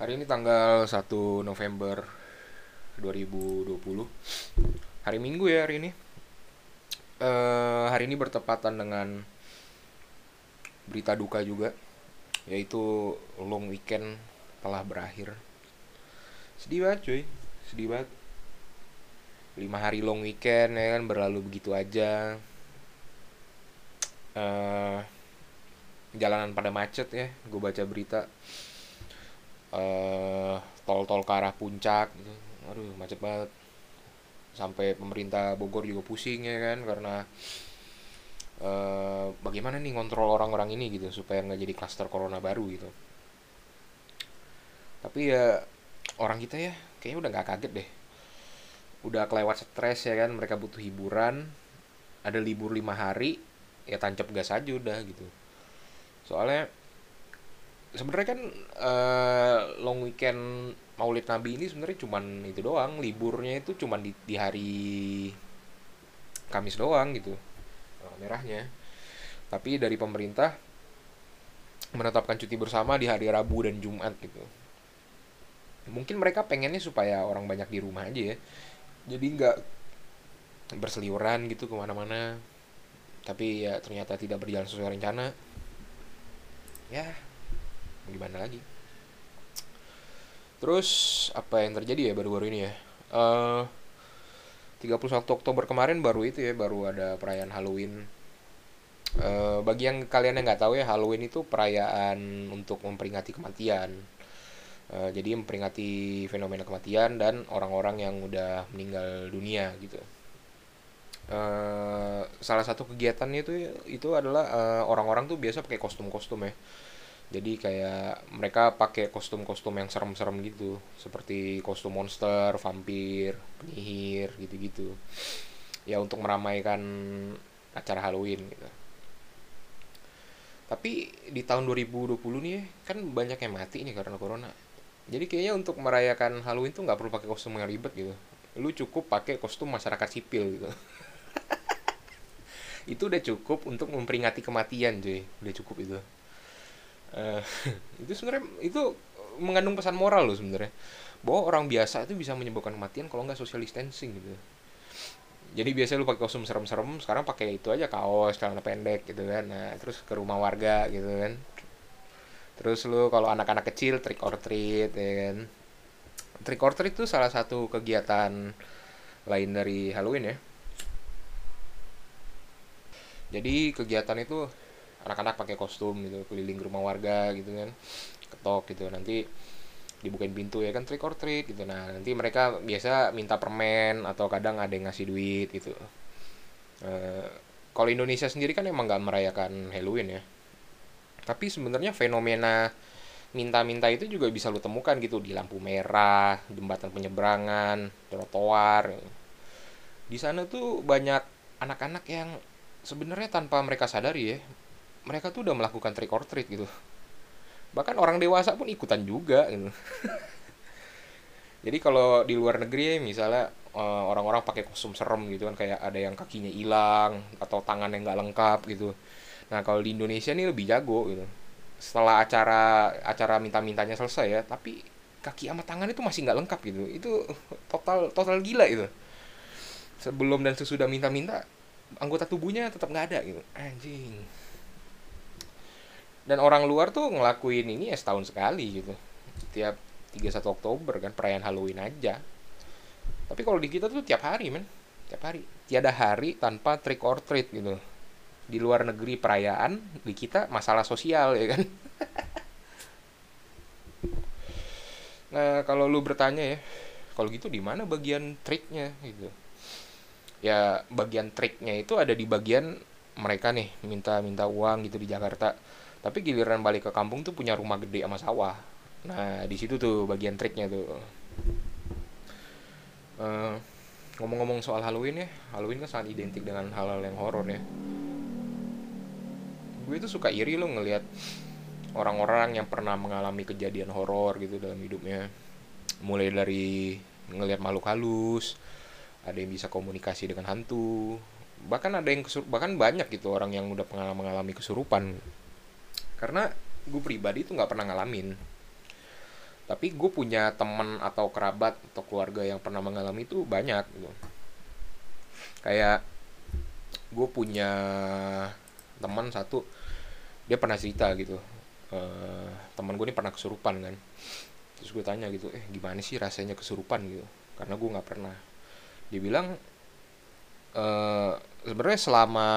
Hari ini tanggal 1 November 2020 Hari Minggu ya hari ini. Eh Hari ini bertepatan dengan berita duka juga Yaitu long weekend telah berakhir. Sedih banget cuy. Sedih banget. Lima hari long weekend ya kan berlalu begitu aja. Eh jalanan pada macet ya gue baca berita eh tol-tol ke arah puncak gitu. Aduh macet banget. Sampai pemerintah Bogor juga pusing ya kan? Karena eh bagaimana nih ngontrol orang-orang ini gitu supaya nggak jadi klaster corona baru gitu. Tapi ya orang kita ya kayaknya udah nggak kaget deh. Udah kelewat stres ya kan? Mereka butuh hiburan. Ada libur lima hari ya tancap gas aja udah gitu. Soalnya sebenarnya kan eh, long weekend Maulid Nabi ini sebenarnya cuman itu doang. Liburnya itu cuman di, di hari Kamis doang gitu. Eh, merahnya. Tapi dari pemerintah menetapkan cuti bersama di hari Rabu dan Jumat gitu. Mungkin mereka pengennya supaya orang banyak di rumah aja ya. Jadi nggak berseliweran gitu ke mana-mana. Tapi ya ternyata tidak berjalan sesuai rencana. Ya gimana lagi terus apa yang terjadi ya baru-baru ini ya Eh 31 Oktober kemarin baru itu ya baru ada perayaan Halloween Eh bagi yang kalian yang nggak tahu ya Halloween itu perayaan untuk memperingati kematian Eh, jadi memperingati fenomena kematian dan orang-orang yang udah meninggal dunia gitu. Eh, salah satu kegiatannya itu itu adalah orang-orang tuh biasa pakai kostum-kostum ya. Jadi kayak mereka pakai kostum-kostum yang serem-serem gitu, seperti kostum monster, vampir, penyihir gitu-gitu. Ya untuk meramaikan acara Halloween gitu. Tapi di tahun 2020 nih kan banyak yang mati nih karena corona. Jadi kayaknya untuk merayakan Halloween tuh nggak perlu pakai kostum yang ribet gitu. Lu cukup pakai kostum masyarakat sipil gitu. Itu udah cukup untuk memperingati kematian cuy. Udah cukup itu Eh, itu sebenarnya itu mengandung pesan moral loh sebenarnya bahwa orang biasa itu bisa menyebabkan kematian kalau nggak social distancing gitu jadi biasanya lu pakai kostum serem-serem sekarang pakai itu aja kaos celana pendek gitu kan nah terus ke rumah warga gitu kan Terus lu kalau anak-anak kecil trick or treat ya kan. Trick or treat itu salah satu kegiatan lain dari Halloween ya. Jadi kegiatan itu anak-anak pakai kostum gitu keliling ke rumah warga gitu kan. Ketok gitu nanti dibukain pintu ya kan trick or treat gitu. Nah, nanti mereka biasa minta permen atau kadang ada yang ngasih duit gitu. Eh, kalau Indonesia sendiri kan emang nggak merayakan Halloween ya tapi sebenarnya fenomena minta-minta itu juga bisa lo temukan gitu di lampu merah, jembatan penyeberangan, trotoar. Di sana tuh banyak anak-anak yang sebenarnya tanpa mereka sadari ya, mereka tuh udah melakukan trick or treat gitu. Bahkan orang dewasa pun ikutan juga gitu. Jadi kalau di luar negeri ya, misalnya eh, orang-orang pakai kostum serem gitu kan kayak ada yang kakinya hilang atau tangannya nggak lengkap gitu Nah kalau di Indonesia nih lebih jago gitu. Setelah acara acara minta-mintanya selesai ya, tapi kaki sama tangan itu masih nggak lengkap gitu. Itu total total gila itu. Sebelum dan sesudah minta-minta, anggota tubuhnya tetap nggak ada gitu. Anjing. Dan orang luar tuh ngelakuin ini ya setahun sekali gitu. Tiap 31 Oktober kan perayaan Halloween aja. Tapi kalau di kita tuh tiap hari men. Tiap hari. Tiada hari tanpa trick or treat gitu di luar negeri perayaan di kita masalah sosial ya kan nah kalau lu bertanya ya kalau gitu di mana bagian triknya gitu ya bagian triknya itu ada di bagian mereka nih minta minta uang gitu di Jakarta tapi giliran balik ke kampung tuh punya rumah gede sama sawah. Nah di situ tuh bagian triknya tuh. Eh, ngomong-ngomong soal Halloween ya Halloween kan sangat identik dengan hal-hal yang horor ya. Gue tuh suka iri loh ngelihat orang-orang yang pernah mengalami kejadian horor gitu dalam hidupnya. Mulai dari ngelihat makhluk halus ada yang bisa komunikasi dengan hantu. Bahkan ada yang kesur bahkan banyak gitu orang yang udah pengalaman mengalami kesurupan karena gue pribadi tuh nggak pernah ngalamin. Tapi gue punya teman atau kerabat atau keluarga yang pernah mengalami itu banyak gitu. Kayak gue punya teman satu dia pernah cerita gitu. Uh, teman gue ini pernah kesurupan kan. Terus gue tanya gitu eh gimana sih rasanya kesurupan? gitu. Karena gue nggak pernah. Dia bilang uh, sebenarnya selama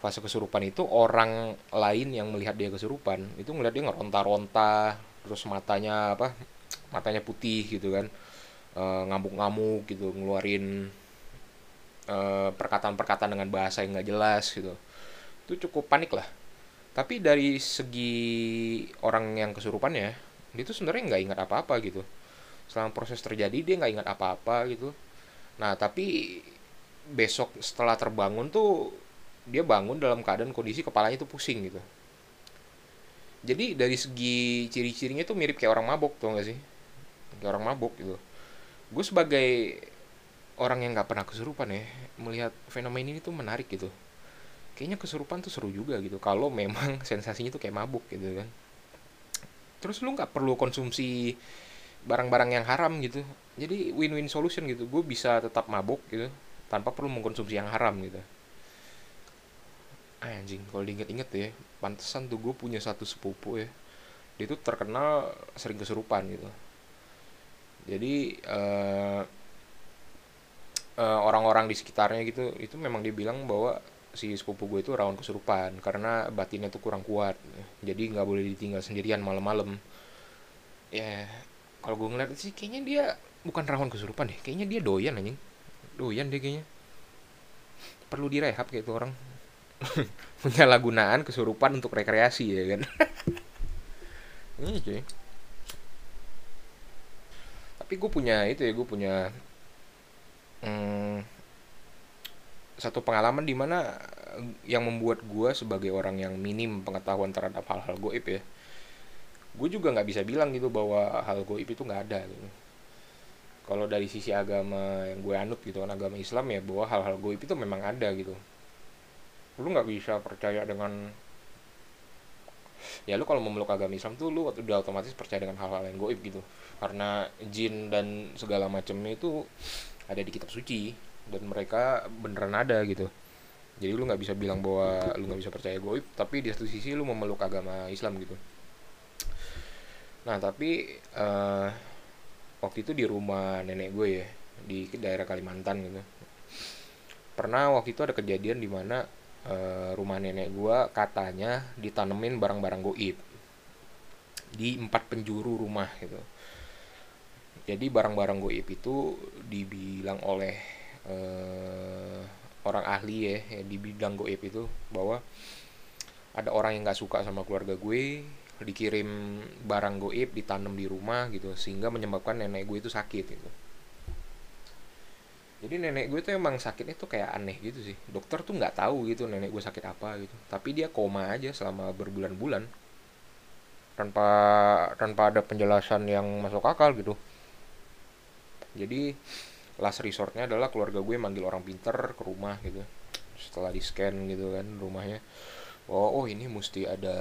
fase kesurupan itu orang lain yang melihat dia kesurupan itu ngeliat dia ngeronta-ronta terus matanya apa matanya putih gitu kan uh, ngamuk-ngamuk gitu ngeluarin perkataan-perkataan dengan bahasa yang nggak jelas gitu. Itu cukup panik lah. Tapi dari segi orang yang kesurupan ya dia tuh sebenarnya nggak ingat apa-apa gitu. Selama proses terjadi dia nggak ingat apa-apa gitu. Nah tapi besok setelah terbangun tuh dia bangun dalam keadaan kondisi kepalanya tuh pusing gitu. Jadi dari segi ciri-cirinya tuh mirip kayak orang mabok tuh gak sih? Kayak orang mabok gitu. Gue sebagai orang yang nggak pernah kesurupan ya melihat fenomena ini tuh menarik gitu. Kayaknya kesurupan tuh seru juga gitu kalau memang sensasinya tuh kayak mabuk gitu kan. Terus lu nggak perlu konsumsi barang-barang yang haram gitu. Jadi win-win solution gitu. Gue bisa tetap mabuk gitu tanpa perlu mengkonsumsi yang haram gitu anjing kalau diinget-inget ya pantesan tuh gue punya satu sepupu ya. Dia tuh terkenal sering kesurupan gitu. Jadi uh, uh, orang-orang di sekitarnya gitu itu memang dia bilang bahwa si sepupu gue itu rawan kesurupan karena batinnya tuh kurang kuat. Jadi nggak boleh ditinggal sendirian malam-malam. Ya kalau gue ngeliat sih kayaknya dia bukan rawan kesurupan deh kayaknya dia doyan anjing. Doyan deh kayaknya. Perlu direhab kayak itu orang penyalahgunaan kesurupan untuk rekreasi ya kan? Ini iya, cuy. Tapi gue punya itu ya gue punya hmm, satu pengalaman di mana eh, yang membuat gue sebagai orang yang minim pengetahuan terhadap hal-hal goib ya gue juga nggak bisa bilang gitu bahwa hal goib itu nggak ada gitu. Kalau dari sisi agama yang gue anut gitu kan agama Islam ya bahwa hal-hal goib itu memang ada gitu lu nggak bisa percaya dengan ya lu kalau memeluk agama Islam tuh lu udah otomatis percaya dengan hal-hal yang goib gitu. Karena jin dan segala macamnya itu ada di kitab suci dan mereka beneran ada gitu. Jadi lu nggak bisa bilang bahwa lu nggak bisa percaya goib tapi di satu sisi lu memeluk agama Islam gitu. Nah tapi uh, waktu itu di rumah nenek gue ya di daerah Kalimantan gitu. Pernah waktu itu ada kejadian di mana uh, rumah nenek gue katanya ditanemin barang-barang goib. Di empat penjuru rumah gitu. Jadi barang-barang goib itu dibilang oleh uh, orang ahli ya, ya di bidang goib itu bahwa ada orang yang nggak suka sama keluarga gue dikirim barang goib ditanam di rumah gitu sehingga menyebabkan nenek gue itu sakit gitu jadi nenek gue tuh emang sakitnya tuh kayak aneh gitu sih. Dokter tuh nggak tahu gitu nenek gue sakit apa gitu. Tapi dia koma aja selama berbulan-bulan. Tanpa tanpa ada penjelasan yang masuk akal gitu. Jadi last resortnya adalah keluarga gue manggil orang pinter ke rumah gitu. Setelah di scan gitu kan rumahnya. Oh oh ini mesti ada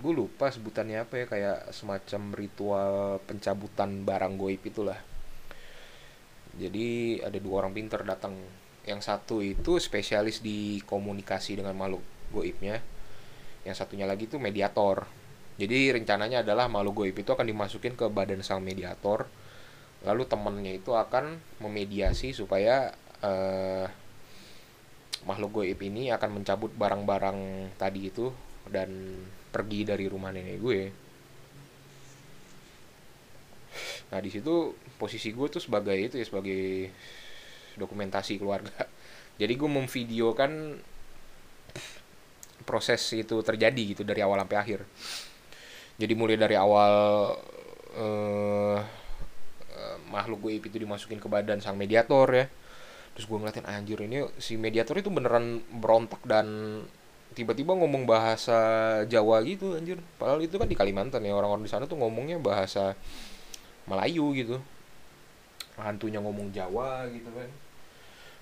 gue lupa sebutannya apa ya kayak semacam ritual pencabutan barang goib itulah jadi ada dua orang pinter datang. Yang satu itu spesialis di komunikasi dengan makhluk goibnya. Yang satunya lagi itu mediator. Jadi rencananya adalah makhluk goib itu akan dimasukin ke badan sang mediator. Lalu temennya itu akan memediasi supaya uh, makhluk goib ini akan mencabut barang-barang tadi itu dan pergi dari rumah nenek gue. Nah di situ posisi gue tuh sebagai itu ya sebagai dokumentasi keluarga. Jadi gue memvideokan proses itu terjadi gitu dari awal sampai akhir. Jadi mulai dari awal uh, makhluk goib itu dimasukin ke badan sang mediator ya. Terus gue ngeliatin anjir ini si mediator itu beneran berontak dan tiba-tiba ngomong bahasa Jawa gitu anjir. Padahal itu kan di Kalimantan ya orang-orang di sana tuh ngomongnya bahasa Melayu gitu hantunya ngomong Jawa gitu kan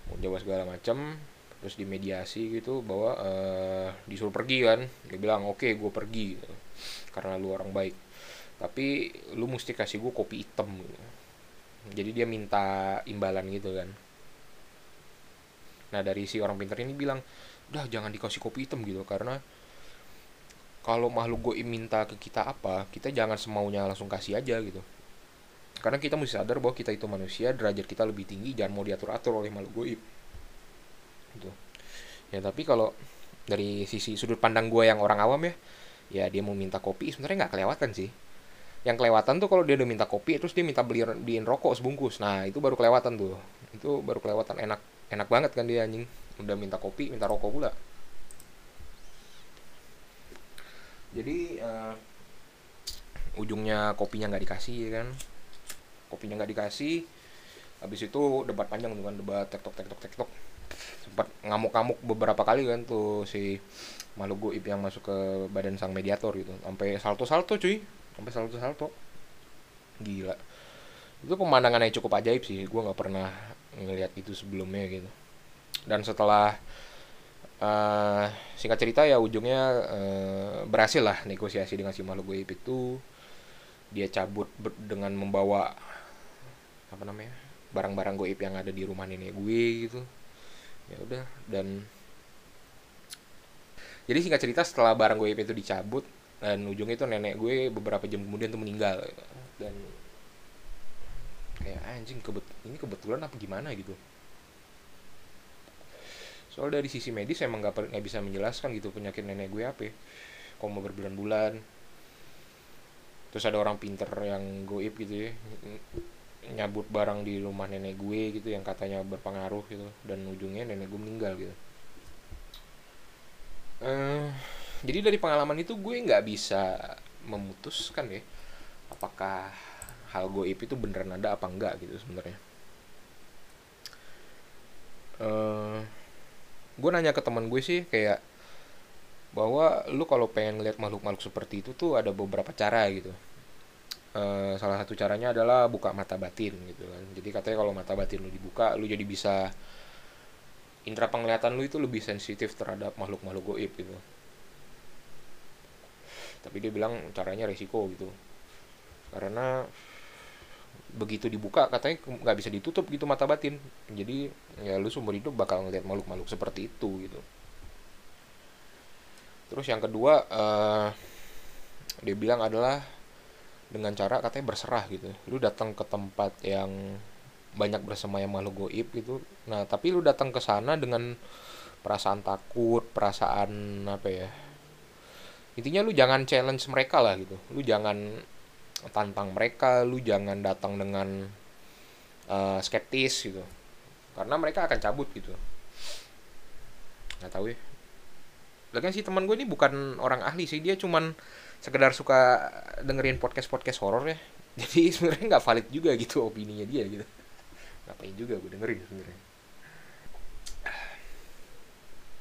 ngomong Jawa segala macam terus dimediasi gitu bahwa uh, disuruh pergi kan dia bilang oke okay, gue pergi gitu. karena lu orang baik tapi lu mesti kasih gue kopi hitam gitu. jadi dia minta imbalan gitu kan nah dari si orang pintar ini bilang udah jangan dikasih kopi hitam gitu karena kalau makhluk goib minta ke kita apa kita jangan semaunya langsung kasih aja gitu karena kita mesti sadar bahwa kita itu manusia derajat kita lebih tinggi jangan mau diatur atur oleh makhluk goib gitu. Ya tapi kalau dari sisi sudut pandang gue yang orang awam ya ya dia mau minta kopi sebenarnya nggak kelewatan sih. Yang kelewatan tuh kalau dia udah minta kopi terus dia minta beli beliin rokok sebungkus. Nah itu baru kelewatan tuh. Itu baru kelewatan. Enak enak banget kan dia anjing. Udah minta kopi minta rokok pula. Jadi uh, ujungnya kopinya nggak dikasih ya kan kopinya nggak dikasih habis itu debat panjang kan debat tektok tektok tektok. Sempat ngamuk-ngamuk beberapa kali kan tuh si makhluk goib yang masuk ke badan sang mediator gitu. Sampai salto-salto cuy. Sampai salto-salto. Gila. Itu pemandangan yang cukup ajaib sih. Gue nggak pernah ngelihat itu sebelumnya gitu. Dan setelah uh, singkat cerita ya ujungnya uh, berhasil lah negosiasi dengan si makhluk goib itu. Dia cabut dengan membawa apa namanya barang-barang goib yang ada di rumah nenek gue gitu. Ya udah dan jadi singkat cerita setelah barang goib itu dicabut dan ujungnya itu nenek gue beberapa jam kemudian tuh meninggal. Dan kayak anjing kebet ini kebetulan apa gimana? gitu. Soal dari sisi medis emang nggak nggak bisa menjelaskan gitu penyakit nenek gue apa ya. koma berbulan-bulan. Terus ada orang pinter yang goib gitu ya nyabut barang di rumah nenek gue gitu yang katanya berpengaruh gitu dan ujungnya nenek gue meninggal gitu. Uh, jadi dari pengalaman itu gue nggak bisa memutuskan ya apakah hal goib itu beneran ada apa enggak gitu sebenarnya. Uh, gue nanya ke teman gue sih kayak bahwa lu kalau pengen lihat makhluk-makhluk seperti itu tuh ada beberapa cara gitu uh, salah satu caranya adalah buka mata batin gitu kan. Jadi katanya kalau mata batin lu dibuka lu jadi bisa indera penglihatan lu itu lebih sensitif terhadap makhluk-makhluk goib gitu. Tapi dia bilang caranya resiko gitu. Karena begitu dibuka katanya nggak bisa ditutup gitu mata batin. Jadi ya lu seumur hidup bakal ngeliat makhluk-makhluk seperti itu gitu. Terus yang kedua uh, dia bilang adalah dengan cara katanya berserah gitu. Lu datang ke tempat yang banyak bersemayam makhluk goib gitu. Nah tapi lu datang ke sana dengan perasaan takut perasaan apa ya intinya lu jangan challenge mereka lah gitu. Lu jangan tantang mereka lu jangan datang dengan uh, skeptis gitu. Karena mereka akan cabut gitu. Nggak tahu ya. Lagi sih teman gue ini bukan orang ahli sih. Dia cuman sekedar suka dengerin podcast podcast horor ya. Jadi sebenarnya nggak valid juga gitu opininya dia gitu. Ngapain juga gue dengerin sebenarnya.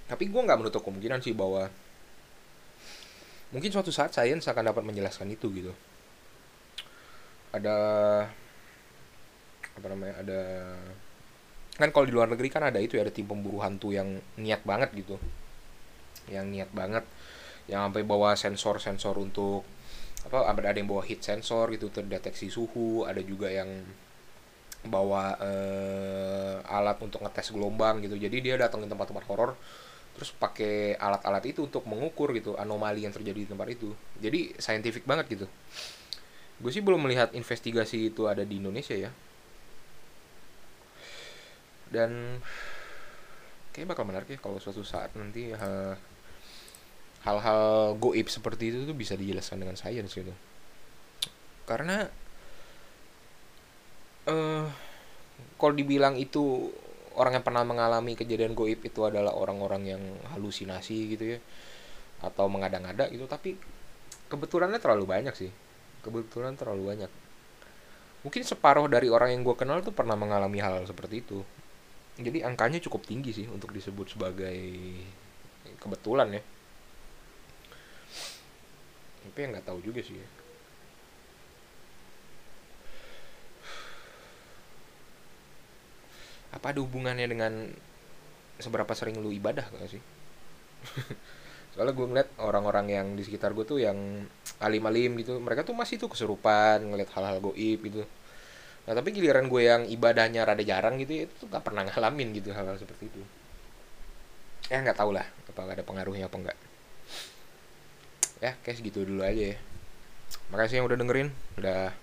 Tapi gue nggak menutup kemungkinan sih bahwa mungkin suatu saat sains akan dapat menjelaskan itu gitu. Ada apa namanya ada kan kalau di luar negeri kan ada itu ya ada tim pemburu hantu yang niat banget gitu. Yang niat banget yang sampai bawa sensor-sensor untuk apa ada yang bawa heat sensor gitu terdeteksi suhu ada juga yang bawa uh, alat untuk ngetes gelombang gitu. Jadi dia datang ke tempat-tempat horor terus pakai alat-alat itu untuk mengukur gitu anomali yang terjadi di tempat itu. Jadi saintifik banget gitu. Gue sih belum melihat investigasi itu ada di Indonesia ya. Dan kayak bakal menarik ya kalau suatu saat nanti hal hal-hal goib seperti itu tuh bisa dijelaskan dengan sains gitu. Karena uh, kalau dibilang itu orang yang pernah mengalami kejadian goib itu adalah orang-orang yang halusinasi gitu ya atau mengada-ngada gitu tapi kebetulannya terlalu banyak sih. Kebetulan terlalu banyak. Mungkin separuh dari orang yang gue kenal tuh pernah mengalami hal seperti itu. Jadi angkanya cukup tinggi sih untuk disebut sebagai kebetulan ya tapi yang nggak tahu juga sih ya. apa ada hubungannya dengan seberapa sering lu ibadah gak sih? Soalnya gue ngeliat orang-orang yang di sekitar gue tuh yang alim-alim gitu mereka tuh masih tuh keserupan ngeliat hal-hal goib gitu. Nah tapi giliran gue yang ibadahnya rada jarang gitu ya, itu tuh gak pernah ngalamin gitu hal-hal seperti itu. Ya nggak tau lah apa ada pengaruhnya apa enggak ya kayak gitu dulu aja ya. Makasih yang udah dengerin. Udah.